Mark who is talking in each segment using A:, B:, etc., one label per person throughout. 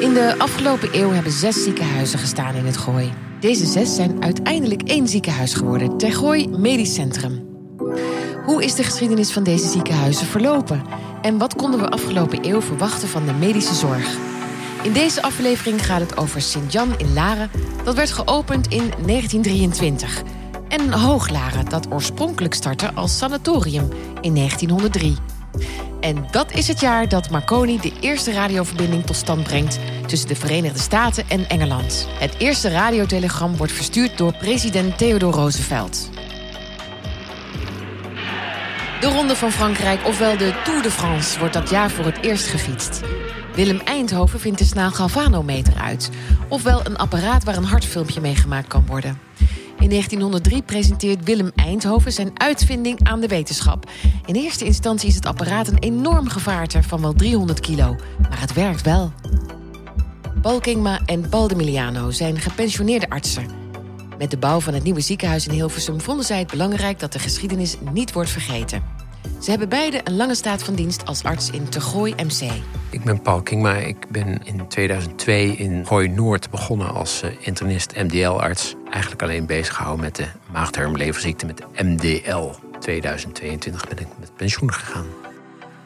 A: In de afgelopen eeuw hebben zes ziekenhuizen gestaan in het Gooi. Deze zes zijn uiteindelijk één ziekenhuis geworden, Tergooi Medisch Centrum. Hoe is de geschiedenis van deze ziekenhuizen verlopen? En wat konden we afgelopen eeuw verwachten van de medische zorg? In deze aflevering gaat het over Sint-Jan in Laren. Dat werd geopend in 1923. En Hooglaren, dat oorspronkelijk startte als sanatorium in 1903. En dat is het jaar dat Marconi de eerste radioverbinding tot stand brengt tussen de Verenigde Staten en Engeland. Het eerste radiotelegram wordt verstuurd door president Theodore Roosevelt. De Ronde van Frankrijk, ofwel de Tour de France, wordt dat jaar voor het eerst gefietst. Willem Eindhoven vindt de snaal galvanometer uit, ofwel een apparaat waar een hartfilmpje mee gemaakt kan worden. In 1903 presenteert Willem Eindhoven zijn uitvinding aan de wetenschap. In eerste instantie is het apparaat een enorm gevaarte van wel 300 kilo, maar het werkt wel. Paul Kingma en Paul de Miliano zijn gepensioneerde artsen. Met de bouw van het nieuwe ziekenhuis in Hilversum vonden zij het belangrijk dat de geschiedenis niet wordt vergeten. Ze hebben beide een lange staat van dienst als arts in Tegooi MC.
B: Ik ben Paul Kingma. Ik ben in 2002 in Gooi Noord begonnen als eh, internist MDL-arts. Eigenlijk alleen bezig gehouden met de maagdarmleverziekte met MDL. 2022 ben ik met pensioen gegaan.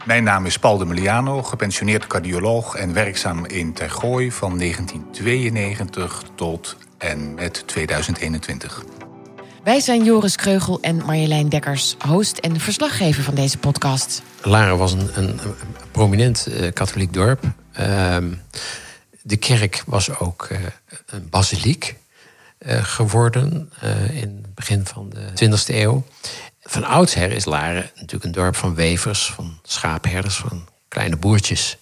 C: Mijn naam is Paul de Meliano, gepensioneerd cardioloog en werkzaam in Tergooi van 1992 tot en met 2021.
A: Wij zijn Joris Kreugel en Marjolein Dekkers, host en verslaggever van deze podcast.
B: Laren was een, een, prominent uh, katholiek dorp. Uh, de kerk was ook uh, een basiliek uh, geworden in het begin van de 20e eeuw. Van oudsher is Laren natuurlijk een dorp van wevers, van schaapherders, van kleine boertjes.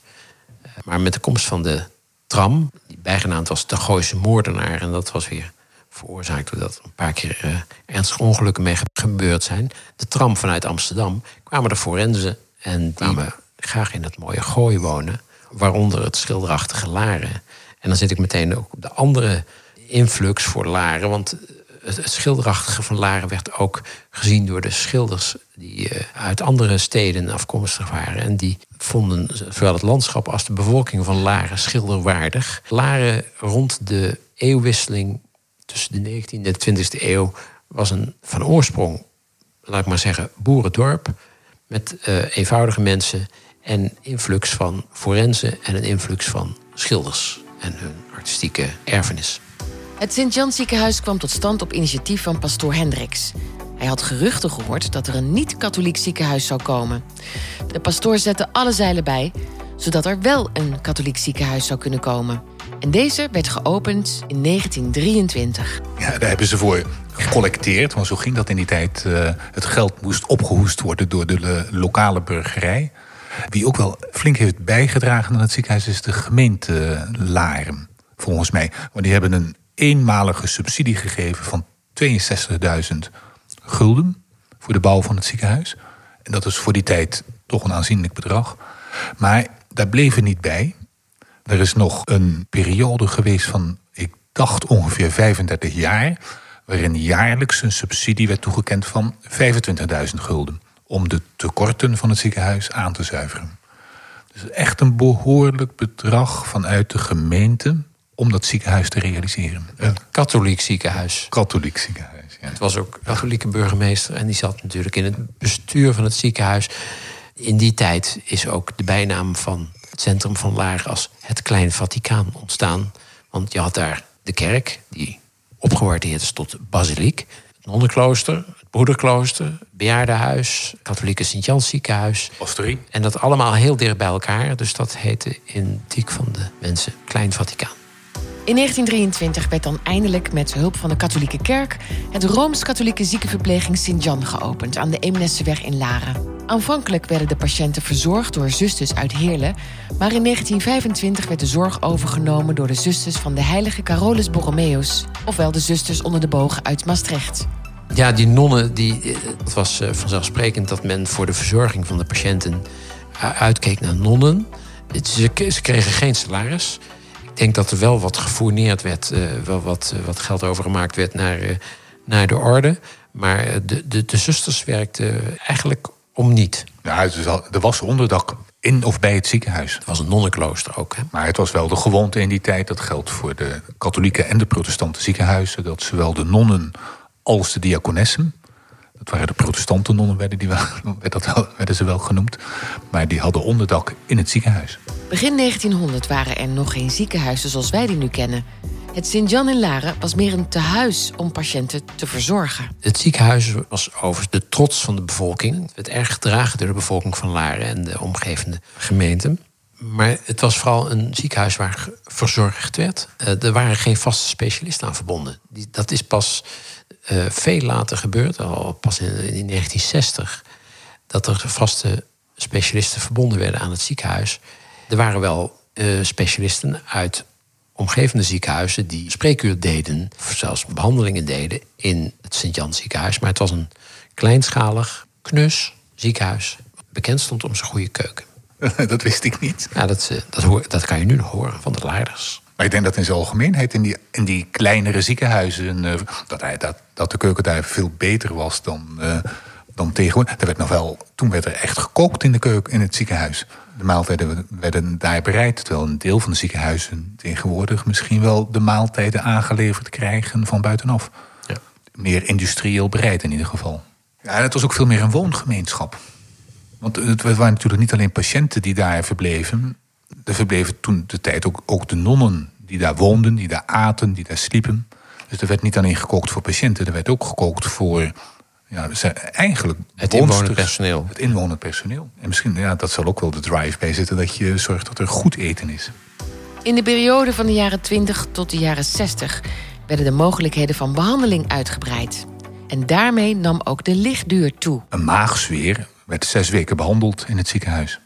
B: maar met de komst van de tram, die bijgenaamd was de Gooise Moordenaar, en dat was weer veroorzaakt doordat er een paar keer uh, ernstige ongelukken mee gebeurd zijn. De tram vanuit Amsterdam kwamen de forensen en kwamen graag in het mooie Gooi wonen, waaronder het schilderachtige Laren. En dan zit ik meteen ook op de andere influx voor Laren, want het, schilderachtige van Laren werd ook gezien door de schilders die uh, uit andere steden afkomstig waren. En die vonden zowel het landschap als de bevolking van Laren schilderwaardig. Laren rond de eeuwwisseling tussen de 19e en de 20e eeuw was een van oorsprong, laat ik maar zeggen, boerendorp. Met uh, eenvoudige mensen en influx van forensen en een influx van schilders en hun artistieke erfenis.
A: Het Sint-Jan ziekenhuis kwam tot stand op initiatief van pastoor Hendricks. Hij had geruchten gehoord dat er een niet-katholiek ziekenhuis zou komen. De pastoor zette alle zeilen bij, zodat er wel een katholiek ziekenhuis zou kunnen komen. En deze werd geopend in 1923.
C: Ja, daar hebben ze voor gecollecteerd, want zo ging dat in die tijd. Uh, het geld moest opgehoest worden door de lokale burgerij. Wie ook wel flink heeft bijgedragen aan het ziekenhuis is de gemeente Laren, volgens mij. Want die hebben een eenmalige subsidie gegeven van 62.000 gulden voor de bouw van het ziekenhuis. En dat is voor die tijd toch een aanzienlijk bedrag. Maar daar bleven niet bij. Er is nog een periode geweest van, ik dacht ongeveer 35 jaar, waarin jaarlijks een subsidie werd toegekend van 25.000 gulden. Om de tekorten van het ziekenhuis aan te zuiveren. Dus echt een behoorlijk bedrag vanuit de gemeente om dat ziekenhuis te realiseren.
B: Een katholiek ziekenhuis.
C: Katholiek ziekenhuis, ja.
B: Het was ook katholieke burgemeester en die zat natuurlijk in het bestuur van het ziekenhuis. In die tijd is ook de bijnaam van centrum van Laar als het Klein Vaticaan ontstaan. Want je had daar de kerk, die opgewaardeerd is tot basiliek. Het nonnenklooster, het broederklooster, het bejaardenhuis, het katholieke Sint-Jans ziekenhuis.
C: Pastorie.
B: En dat allemaal heel dicht bij elkaar. Dus dat heette in diek van de mensen Klein Vaticaan.
A: In 1923 werd dan eindelijk met hulp van de katholieke kerk... het Rooms-Katholieke ziekenverpleging Sint-Jan geopend... aan de Eemnesseweg in Laren. Aanvankelijk werden de patiënten verzorgd door zusters uit Heerlen... maar in 1925 werd de zorg overgenomen door de zusters van de heilige Carolus Borromeus... ofwel de zusters onder de bogen uit Maastricht.
B: Ja, die nonnen, die, het was eh, vanzelfsprekend dat men voor de verzorging van de patiënten uitkeek naar nonnen. Ze, kregen geen salaris. Ik denk dat er wel wat gefourneerd werd, wel wat, wat geld overgemaakt werd naar, naar de orde. Maar de, de, de zusters werkten eigenlijk om niet.
C: Ja, dus er was onderdak in of bij het ziekenhuis.
B: Het was een nonnenklooster ook. Hè?
C: Maar het was wel de gewoonte in die tijd, dat geldt voor de katholieke en de protestante ziekenhuizen, dat zowel de nonnen als de diakonessen, dat waren de protestante nonnen, werden, die wel, werden ze wel genoemd, maar die hadden onderdak in het ziekenhuis.
A: Begin 1900 waren er nog geen ziekenhuizen zoals wij die nu kennen. Het Sint-Jan in Laren was meer een tehuis om patiënten te verzorgen.
B: Het ziekenhuis was overigens de trots van de bevolking. Het werd erg gedragen door de bevolking van Laren en de omgevende gemeenten. Maar het was vooral een ziekenhuis waar verzorgd werd. Eh, er waren geen vaste specialisten aan verbonden. Dat is pas uh, veel later gebeurd, al pas in, in 1960, dat er vaste specialisten verbonden werden aan het ziekenhuis. Er waren wel uh, specialisten uit omgevende ziekenhuizen die spreekuur deden, of zelfs behandelingen deden in het Sint-Jan ziekenhuis. Maar het was een kleinschalig, knus ziekenhuis. Bekend stond om zijn goede keuken.
C: Dat wist ik niet.
B: Ja, dat, eh, dat, hoor, dat kan je nu nog horen van de leiders.
C: Maar ik denk dat in zijn algemeenheid in die, in die kleinere ziekenhuizen... Uh, dat, hij, dat, dat de keuken daar veel beter was dan, uh, dan tegenwoordig. Er werd nog wel, toen werd er echt gekookt in de keuken in het ziekenhuis. De maaltijden werden daar bereid. Terwijl een deel van de ziekenhuizen tegenwoordig misschien wel de maaltijden aangeleverd krijgen van buitenaf. Ja. Meer industrieel bereid in ieder geval. Ja, het was ook veel meer een woongemeenschap. Want het waren natuurlijk niet alleen patiënten die daar verbleven. Er verbleven toen de tijd ook, ook de nonnen die daar woonden, die daar aten, die daar sliepen. Dus er werd niet alleen gekookt voor patiënten, er werd ook gekookt voor ja, dus eigenlijk
B: het inwonend personeel.
C: Het inwonend personeel. En misschien, ja, dat zal ook wel de drive bij zitten, dat je zorgt dat er goed eten is.
A: In de periode van de jaren 20 tot de jaren 60 werden de mogelijkheden van behandeling uitgebreid. En daarmee nam ook de lichtduur toe.
C: Een maagzweer werd zes weken behandeld in het ziekenhuis.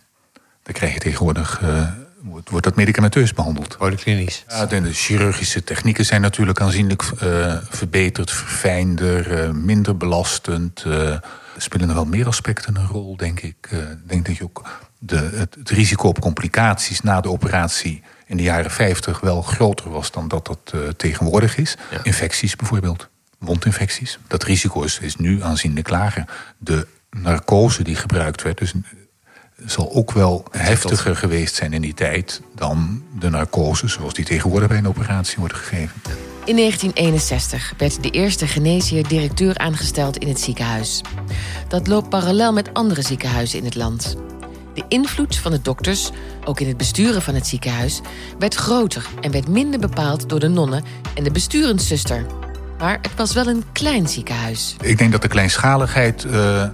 C: Daar krijg je tegenwoordig uh, wordt dat medicamenteus behandeld.
B: Polyklinisch.
C: Ja, de, chirurgische technieken zijn natuurlijk aanzienlijk uh, verbeterd, verfijnder, uh, minder belastend. Uh, spelen er wel meer aspecten een rol, denk ik. Ik denk dat je ook de, het, het, risico op complicaties na de operatie in de jaren 50 wel groter was dan dat dat tegenwoordig is. Ja. Infecties bijvoorbeeld, wondinfecties. Dat risico is, is nu aanzienlijk lager. De narcose die gebruikt werd, dus zal ook wel heftiger geweest zijn in die tijd dan de narcose zoals die tegenwoordig bij een operatie wordt gegeven.
A: In 1961 werd de eerste geneesheer directeur aangesteld in het ziekenhuis. Dat loopt parallel met andere ziekenhuizen in het land. De invloed van de dokters, ook in het besturen van het ziekenhuis, werd groter en werd minder bepaald door de nonnen en de besturenszuster. Maar het was wel een klein ziekenhuis.
C: Ik denk dat de kleinschaligheid. Uh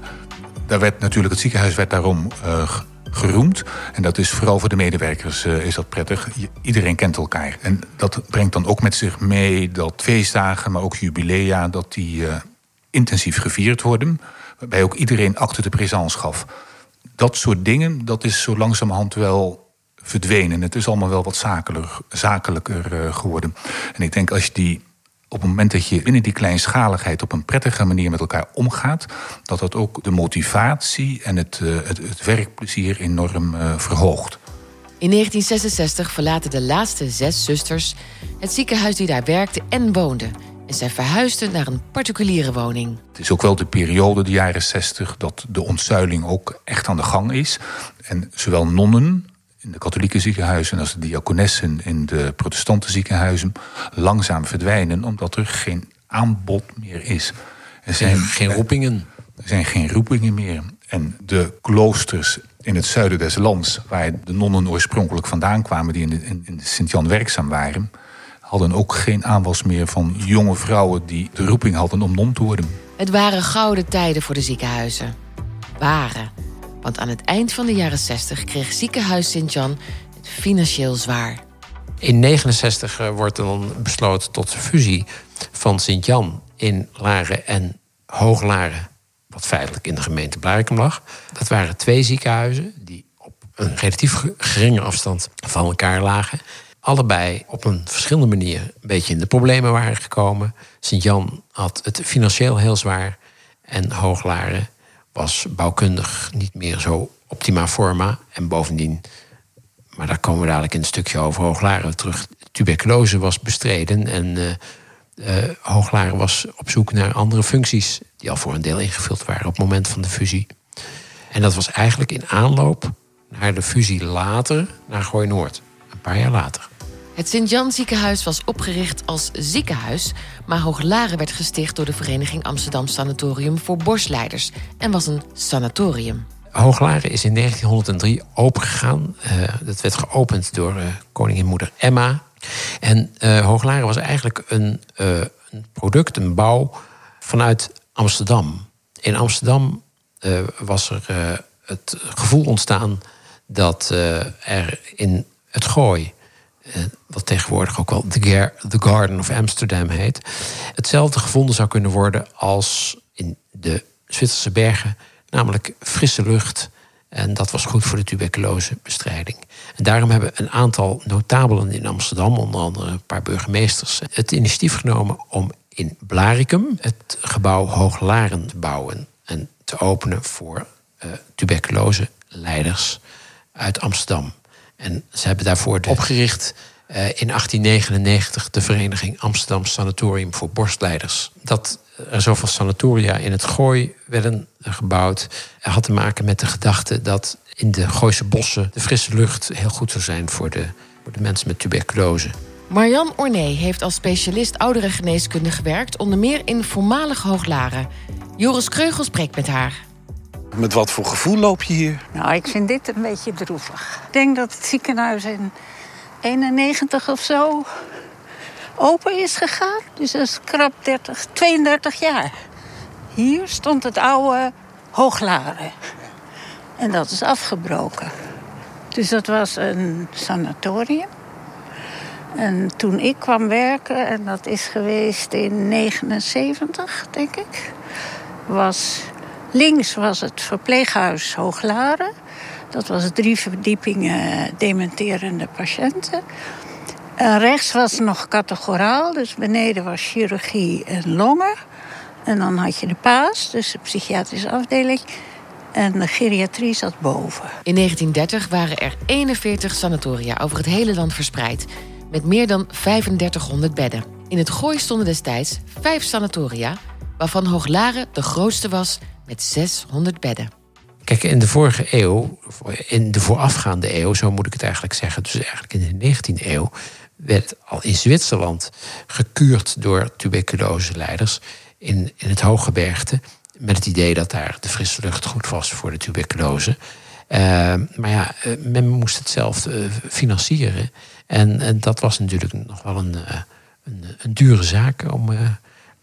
C: daar werd natuurlijk, het ziekenhuis werd daarom uh, geroemd. En dat is vooral voor de medewerkers uh, is dat prettig. Iedereen kent elkaar. En dat brengt dan ook met zich mee dat feestdagen, maar ook jubilea, dat die uh, intensief gevierd worden. Waarbij ook iedereen acte de présence gaf. Dat soort dingen, dat is zo langzamerhand wel verdwenen. Het is allemaal wel wat zakelijker, zakelijker geworden. En ik denk als je die op het moment dat je binnen die kleinschaligheid op een prettige manier met elkaar omgaat, dat dat ook de motivatie en het, uh, het, het, werkplezier enorm uh, verhoogt.
A: In 1966 verlaten de laatste zes zusters het ziekenhuis die daar werkte en woonde. En zij verhuisden naar een particuliere woning.
C: Het is ook wel de periode, de jaren 60, dat de ontzuiling ook echt aan de gang is. En zowel nonnen in de katholieke ziekenhuizen als de diakonessen in de protestante ziekenhuizen langzaam verdwijnen, omdat er geen aanbod meer is.
B: Er zijn geen roepingen.
C: Er zijn geen roepingen meer. En de kloosters in het zuiden des lands, waar de nonnen oorspronkelijk vandaan kwamen, die in de, in de Sint-Jan werkzaam waren, hadden ook geen aanwas meer van jonge vrouwen die de roeping hadden om non te worden.
A: Het waren gouden tijden voor de ziekenhuizen. Waren. Want aan het eind van de jaren 60 kreeg ziekenhuis Sint-Jan het financieel zwaar.
B: In 69 eh, wordt dan besloten tot de fusie van Sint-Jan in Laren en Hooglaren, wat feitelijk in de gemeente Blarikum lag. Dat waren twee ziekenhuizen die op een relatief geringe afstand van elkaar lagen. Allebei op een verschillende manier een beetje in de problemen waren gekomen. Sint-Jan had het financieel heel zwaar en Hooglaren was bouwkundig niet meer zo optima forma. En bovendien, maar daar komen we dadelijk in een stukje over Hooglaren terug. Tuberculose was bestreden en uh, Hooglaren was op zoek naar andere functies... die al voor een deel ingevuld waren op het moment van de fusie. En dat was eigenlijk in aanloop naar de fusie later naar Gooi Noord. Een paar jaar later.
A: Het Sint-Jan ziekenhuis was opgericht als ziekenhuis, maar Hooglaren werd gesticht door de Vereniging Amsterdam Sanatorium voor Borstleiders en was een sanatorium.
B: Hooglaren is in 1903 opengegaan. Uh, dat werd geopend door uh, koningin moeder Emma. En uh, Hooglaren was eigenlijk een, een, product, een bouw vanuit Amsterdam. In Amsterdam was er het gevoel ontstaan dat er in het gooi eh, wat tegenwoordig ook wel The, Garden of Amsterdam heet, hetzelfde gevonden zou kunnen worden als in de Zwitserse bergen, namelijk frisse lucht. En dat was goed voor de tuberculosebestrijding. En daarom hebben een aantal notabelen in Amsterdam, onder andere een paar burgemeesters, het initiatief genomen om in Blaricum het gebouw Hooglaren te bouwen en te openen voor uh, tuberculoseleiders uit Amsterdam. En ze hebben daarvoor opgericht uh, in 1899 de Vereniging Amsterdam Sanatorium voor Borstleiders. Dat er zoveel sanatoria in het Gooi werden gebouwd, had te maken met de gedachte dat in de Gooise bossen de frisse lucht heel goed zou zijn voor de, voor de mensen met tuberculose.
A: Marian Ornee heeft als specialist ouderengeneeskunde gewerkt, onder meer in voormalige Hooglaren. Joris Kreugel spreekt met haar.
D: Met wat voor gevoel loop je hier?
E: Nou, ik vind dit een beetje droevig. Ik denk dat het ziekenhuis in 91 of zo open is gegaan. Dus dat is krap 30, 32 jaar. Hier stond het oude Hooglaren. En dat is afgebroken. Dus dat was een sanatorium. En toen ik kwam werken, en dat is geweest in 79, denk ik, was Links was het verpleeghuis Hooglaren. Dat was drie verdiepingen dementerende patiënten. En rechts was nog categoraal, dus beneden was chirurgie en longen. En dan had je de paas, dus de psychiatrische afdeling. En de geriatrie zat boven.
A: In 1930 waren er 41 sanatoria over het hele land verspreid. Met meer dan 3500 bedden. In het Gooi stonden destijds vijf sanatoria, waarvan Hooglaren de grootste was met 600 bedden.
B: Kijk, in de vorige eeuw, in de voorafgaande eeuw, zo moet ik het eigenlijk zeggen, dus eigenlijk in de 19e eeuw, werd al in Zwitserland gekuurd door tuberculoseleiders in, in het Hooggebergte. Met het idee dat daar de frisse lucht goed was voor de tuberculose. Uh, maar ja, eh, men moest het zelf uh, financieren. En, en, dat was natuurlijk nog wel een, een, een dure zaak om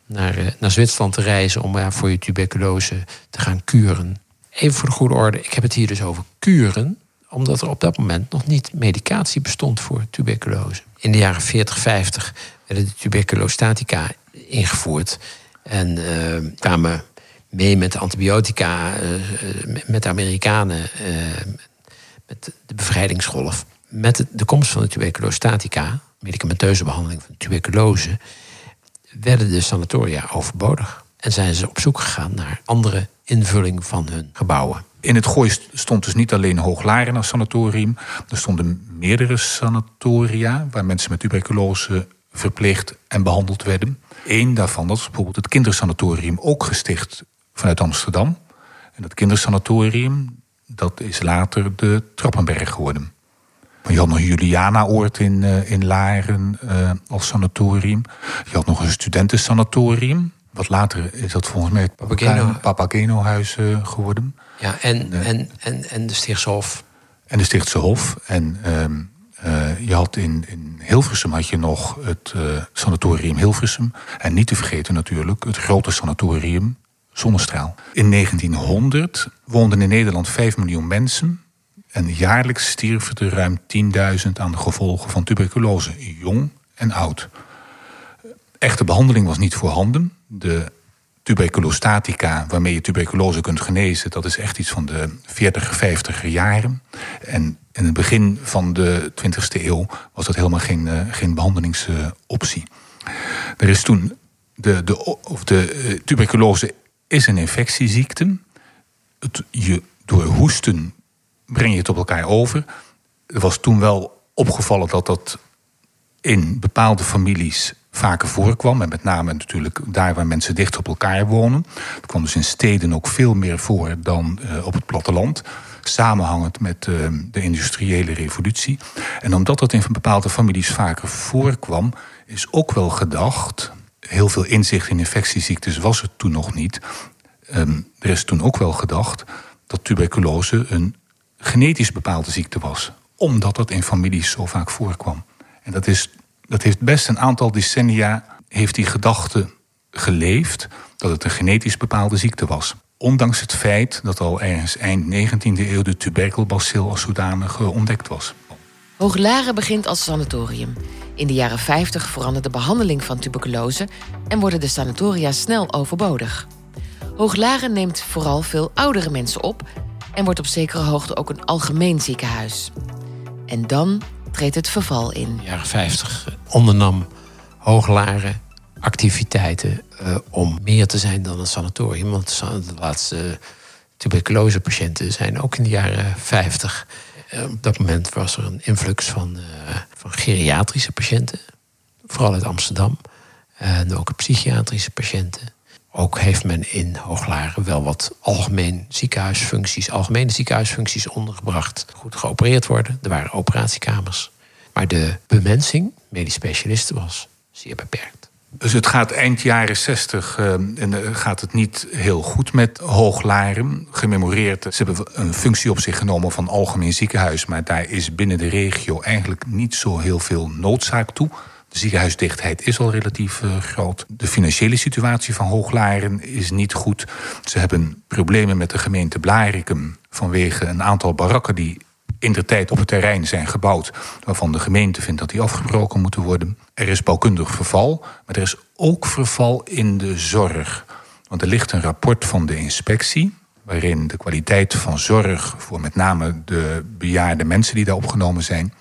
B: naar, eh, naar Zwitserland te reizen om ja, voor je tuberculose te gaan kuren. Even voor de goede orde, ik heb het hier dus over kuren, omdat er op dat moment nog niet medicatie bestond voor tuberculose. In de jaren 40, 50 werden de tuberculostatica ingevoerd en uh, kwamen mee met antibiotica, uh, met de Amerikanen, met de bevrijdingsgolf. Met de komst van de tuberculostatica, medicamenteuze behandeling van tuberculose, werden de sanatoria overbodig. En zijn ze op zoek gegaan naar andere invulling van hun gebouwen.
C: In het Gooi stond dus niet alleen Hooglaren als sanatorium. Er stonden meerdere sanatoria waar mensen met tuberculose verpleegd en behandeld werden. Eén daarvan, is bijvoorbeeld het kindersanatorium, ook gesticht vanuit Amsterdam. En dat kindersanatorium, dat is later de Trappenberg geworden. Je had nog Juliana-oord in, uh, in Laren uh, als sanatorium. Je had nog een studentensanatorium. Wat later is dat volgens mij het Papageno-huis uh, geworden.
B: Ja, en, en, en, en de Stichtse Hof.
C: En de Stichtse Hof. En ehm, je had in, in Hilversum had je nog het sanatorium Hilversum. En niet te vergeten natuurlijk het grote sanatorium Zonnestraal. In 1900 woonden in Nederland 5 miljoen mensen. En jaarlijks stierven er ruim 10.000 aan de gevolgen van tuberculose, jong en oud. Echte behandeling was niet voorhanden. De tuberculostatica, waarmee je tuberculose kunt genezen, dat is echt iets van de 40, 50 jaren. En in het begin van de 20e eeuw was dat helemaal geen, uh, geen behandelingsoptie. er is toen de, de, of de uh, tuberculose is een infectieziekte. Het, je, door hoesten breng je het op elkaar over. Er was toen wel opgevallen dat dat in bepaalde families vaker voorkwam. En met name natuurlijk daar waar mensen dicht op elkaar wonen. Het kwam dus in steden ook veel meer voor dan uh, op het platteland. samenhangend met uh, de industriële revolutie. En omdat dat in bepaalde families vaker voorkwam, is ook wel gedacht. Heel veel inzicht in infectieziektes was er toen nog niet. Um, er is toen ook wel gedacht dat tuberculose een genetisch bepaalde ziekte was, omdat dat in families zo vaak voorkwam. En dat, is, dat heeft best een aantal decennia heeft die gedachte geleefd dat het een genetisch bepaalde ziekte was. Ondanks het feit dat al ergens eind 19e eeuw de tuberkelbacil als zodanig ontdekt was.
A: Hooglaren begint als sanatorium. In de jaren 50 verandert de behandeling van tuberculose en worden de sanatoria snel overbodig. Hooglaren neemt vooral veel oudere mensen op en wordt op zekere hoogte ook een algemeen ziekenhuis. En dan treedt het verval in. In
B: de jaren 50 ondernam Hooglaren activiteiten uh, om meer te zijn dan een sanatorium. Want de laatste tuberculosepatiënten zijn ook in de jaren 50. Uh, op dat moment was er een influx van, van geriatrische patiënten, vooral uit Amsterdam. En ook psychiatrische patiënten. Ook heeft men in Hooglaren wel wat algemeen ziekenhuisfuncties, algemene ziekenhuisfuncties ondergebracht. Goed geopereerd worden. Er waren operatiekamers. Maar de bemensing, medisch specialisten, was zeer beperkt.
C: Dus het gaat eind jaren 60 uh, en uh, gaat het niet heel goed met Hooglaren. Gememoreerd, ze hebben een functie op zich genomen van algemeen ziekenhuis, maar daar is binnen de regio eigenlijk niet zo heel veel noodzaak toe. De ziekenhuisdichtheid is al relatief uh, groot. De financiële situatie van Hooglaren is niet goed. Ze hebben problemen met de gemeente Blarikum vanwege een aantal barakken die in de tijd op het terrein zijn gebouwd, waarvan de gemeente vindt dat die afgebroken moeten worden. Er is bouwkundig verval, maar er is ook verval in de zorg. Want er ligt een rapport van de inspectie, waarin de kwaliteit van zorg voor met name de bejaarde mensen die daar opgenomen zijn,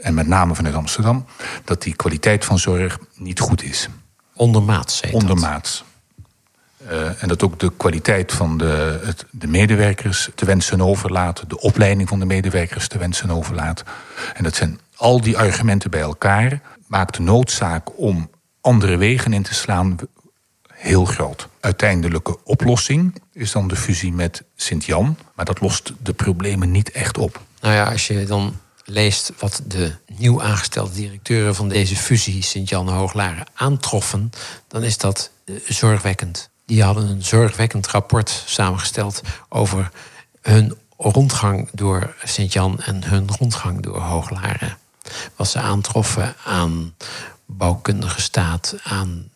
C: en met name vanuit Amsterdam, dat die kwaliteit van zorg niet goed is.
B: Ondermaats,
C: Ondermaats. Uh, en dat ook de kwaliteit van de, het, de medewerkers te wensen overlaat, de opleiding van de medewerkers te wensen overlaat. En dat zijn al die argumenten bij elkaar, maakt de noodzaak om andere wegen in te slaan heel groot. Uiteindelijke oplossing is dan de fusie met Sint-Jan, maar dat lost de problemen niet echt op.
B: Nou ja, als je dan leest wat de nieuw aangestelde directeuren van deze fusie Sint-Jan Hooglaren aantroffen, dan is dat eh, zorgwekkend. Die hadden een zorgwekkend rapport samengesteld over hun rondgang door Sint-Jan en hun rondgang door Hooglaren. Wat ze aantroffen aan bouwkundige staat, aan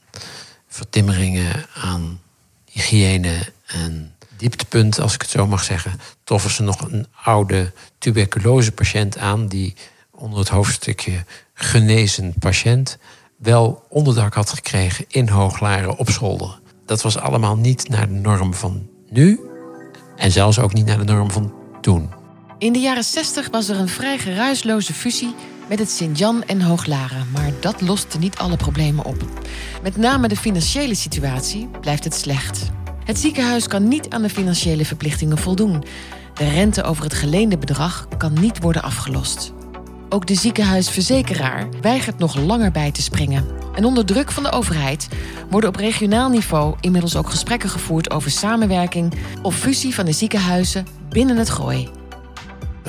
B: vertimmeringen, aan hygiëne en dieptepunt, als ik het zo mag zeggen, troffen ze nog een oude tuberculosepatiënt aan die onder het hoofdstukje genezen patiënt wel onderdak had gekregen in Hooglaren op zolder. Dat was allemaal niet naar de norm van nu en zelfs ook niet naar de norm van toen.
A: In de jaren 60 was er een vrij geruisloze fusie met het Sint-Jan en Hooglaren, maar dat loste niet alle problemen op. Met name de financiële situatie blijft het slecht. Het ziekenhuis kan niet aan de financiële verplichtingen voldoen. De rente over het geleende bedrag kan niet worden afgelost. Ook de ziekenhuisverzekeraar weigert nog langer bij te springen. En onder druk van de overheid worden op regionaal niveau inmiddels ook gesprekken gevoerd over samenwerking of fusie van de ziekenhuizen binnen het gooi.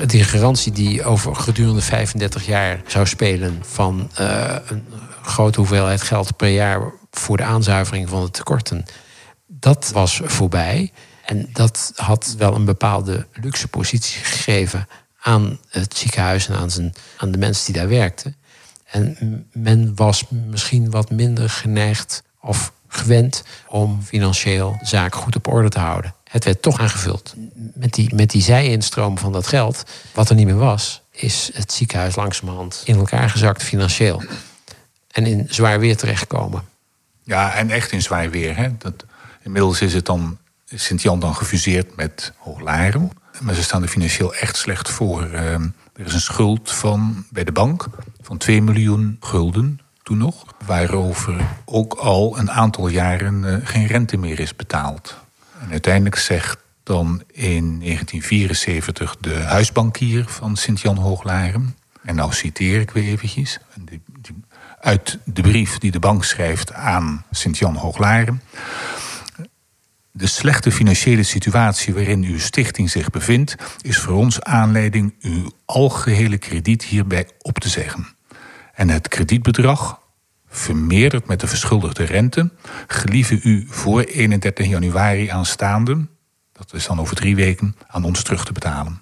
B: Die garantie die over gedurende 35 jaar zou spelen van uh, een grote hoeveelheid geld per jaar voor de aanzuivering van de tekorten, dat was voorbij. En dat had wel een bepaalde luxe positie gegeven aan het ziekenhuis en aan, de mensen die daar werkten. En men was misschien wat minder geneigd of gewend om financieel zaak goed op orde te houden. Het werd toch aangevuld. Met die, met die zij-instroom van dat geld, wat er niet meer was, is het ziekenhuis langzamerhand in elkaar gezakt financieel. En in zwaar weer terechtgekomen.
C: Ja, en echt in zwaar weer. Hè? Dat, inmiddels is het dan Sint-Jan dan gefuseerd met Hooglaren. Maar ze staan er financieel echt slecht voor. Ehm, er is een schuld van, bij de bank van 2 miljoen gulden toen nog. Waarover ook al een aantal jaren eh, geen rente meer is betaald. En uiteindelijk zegt dan in 1974 de huisbankier van Sint-Jan Hooglaren... en nou citeer ik weer eventjes... uit de brief die de bank schrijft aan Sint-Jan Hooglaren... De slechte financiële situatie waarin uw stichting zich bevindt, is voor ons aanleiding uw algehele krediet hierbij op te zeggen. En het kredietbedrag, vermeerderd met de verschuldigde rente, gelieve u voor 31 januari aanstaande, dat is dan over drie weken, aan ons terug te betalen.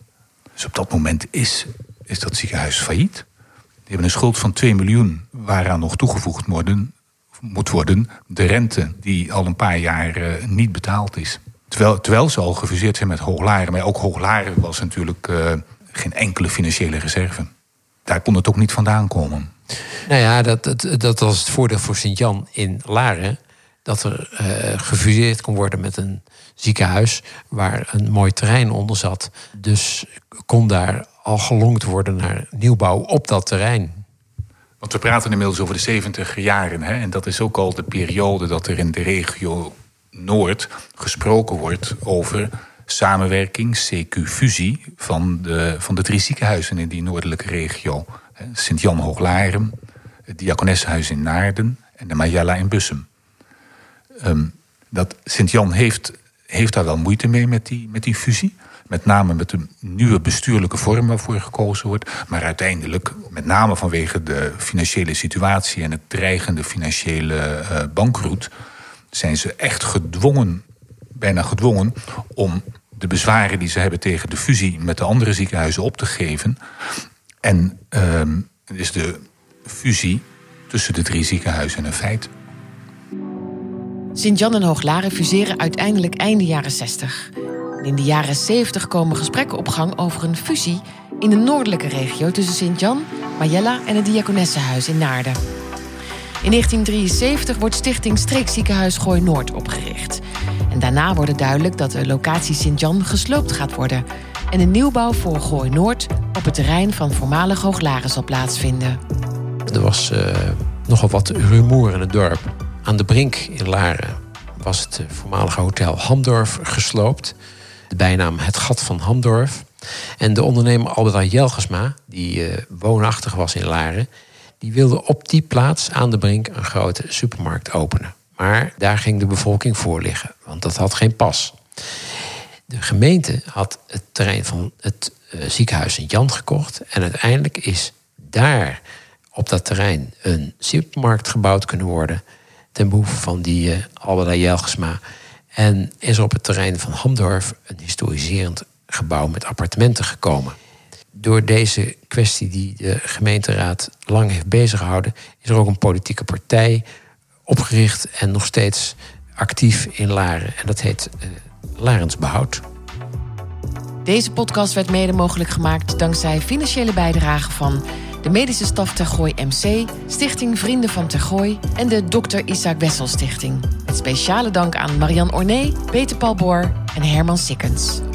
C: Dus op dat moment is, is dat ziekenhuis failliet. Die hebben een schuld van 2 miljoen, waaraan nog toegevoegd worden, moet worden de rente die al een paar jaar uh, niet betaald is. Terwijl, terwijl ze al gefuseerd zijn met Hooglaren. Maar ook Hooglaren was natuurlijk uh, geen enkele financiële reserve. Daar kon het ook niet vandaan komen.
B: Nou ja, dat, dat, dat was het voordeel voor Sint-Jan in Laren. Dat er uh, gefuseerd kon worden met een ziekenhuis waar een mooi terrein onder zat. Dus kon daar al gelongd worden naar nieuwbouw op dat terrein.
C: Want we praten inmiddels over de 70 jaren. Hè? En dat is ook al de periode dat er in de regio Noord gesproken wordt over samenwerking, CQ-fusie van de, van de drie ziekenhuizen in die noordelijke regio. Sint-Jan Hooglaren, het Diakonessenhuis in Naarden en de Majella in Bussum. Um, dat Sint-Jan heeft, heeft daar wel moeite mee met die, met die fusie. Met name met de nieuwe bestuurlijke vorm waarvoor gekozen wordt. Maar uiteindelijk, met name vanwege de financiële situatie en het dreigende financiële uh, bankroet, zijn ze echt gedwongen, bijna gedwongen, om de bezwaren die ze hebben tegen de fusie met de andere ziekenhuizen op te geven. En uh, is de fusie tussen de drie ziekenhuizen een feit.
A: Sint-Jan en Hooglaren fuseren uiteindelijk einde jaren 60. In de jaren 70 komen gesprekken op gang over een fusie in de noordelijke regio tussen Sint-Jan, Majella en het Diakonessenhuis in Naarden. In 1973 wordt Stichting Streekziekenhuis Gooi Noord opgericht. En daarna wordt duidelijk dat de locatie Sint-Jan gesloopt gaat worden en een nieuwbouw voor Gooi Noord op het terrein van voormalig Hooglaren zal plaatsvinden.
B: Er was uh, nogal wat rumoer in het dorp. Aan de brink in Laren was het voormalige hotel Hamdorf gesloopt de bijnaam Het Gat van Hamdorf. En de ondernemer Albert Jelgesma, die uh, woonachtig was in Laren, die wilde op die plaats aan de brink een grote supermarkt openen. Maar daar ging de bevolking voor liggen, want dat had geen pas. De gemeente had het terrein van het uh, ziekenhuis in Jan gekocht. En uiteindelijk is daar op dat terrein een supermarkt gebouwd kunnen worden. Ten behoeve van die uh, Albert Jelgesma. En is op het terrein van Hamdorf een historiserend gebouw met appartementen gekomen. Door deze kwestie die de gemeenteraad lang heeft beziggehouden, is er ook een politieke partij opgericht en nog steeds actief in Laren. En dat heet uh, Larens Behoud.
A: Deze podcast werd mede mogelijk gemaakt dankzij financiële bijdrage van de medische staf Tergooi MC, Stichting Vrienden van Tergooi en de Dr. Isaac Wessel Stichting. Met speciale dank aan Marian Orné, Peter Paul Boor en Herman Sikkens.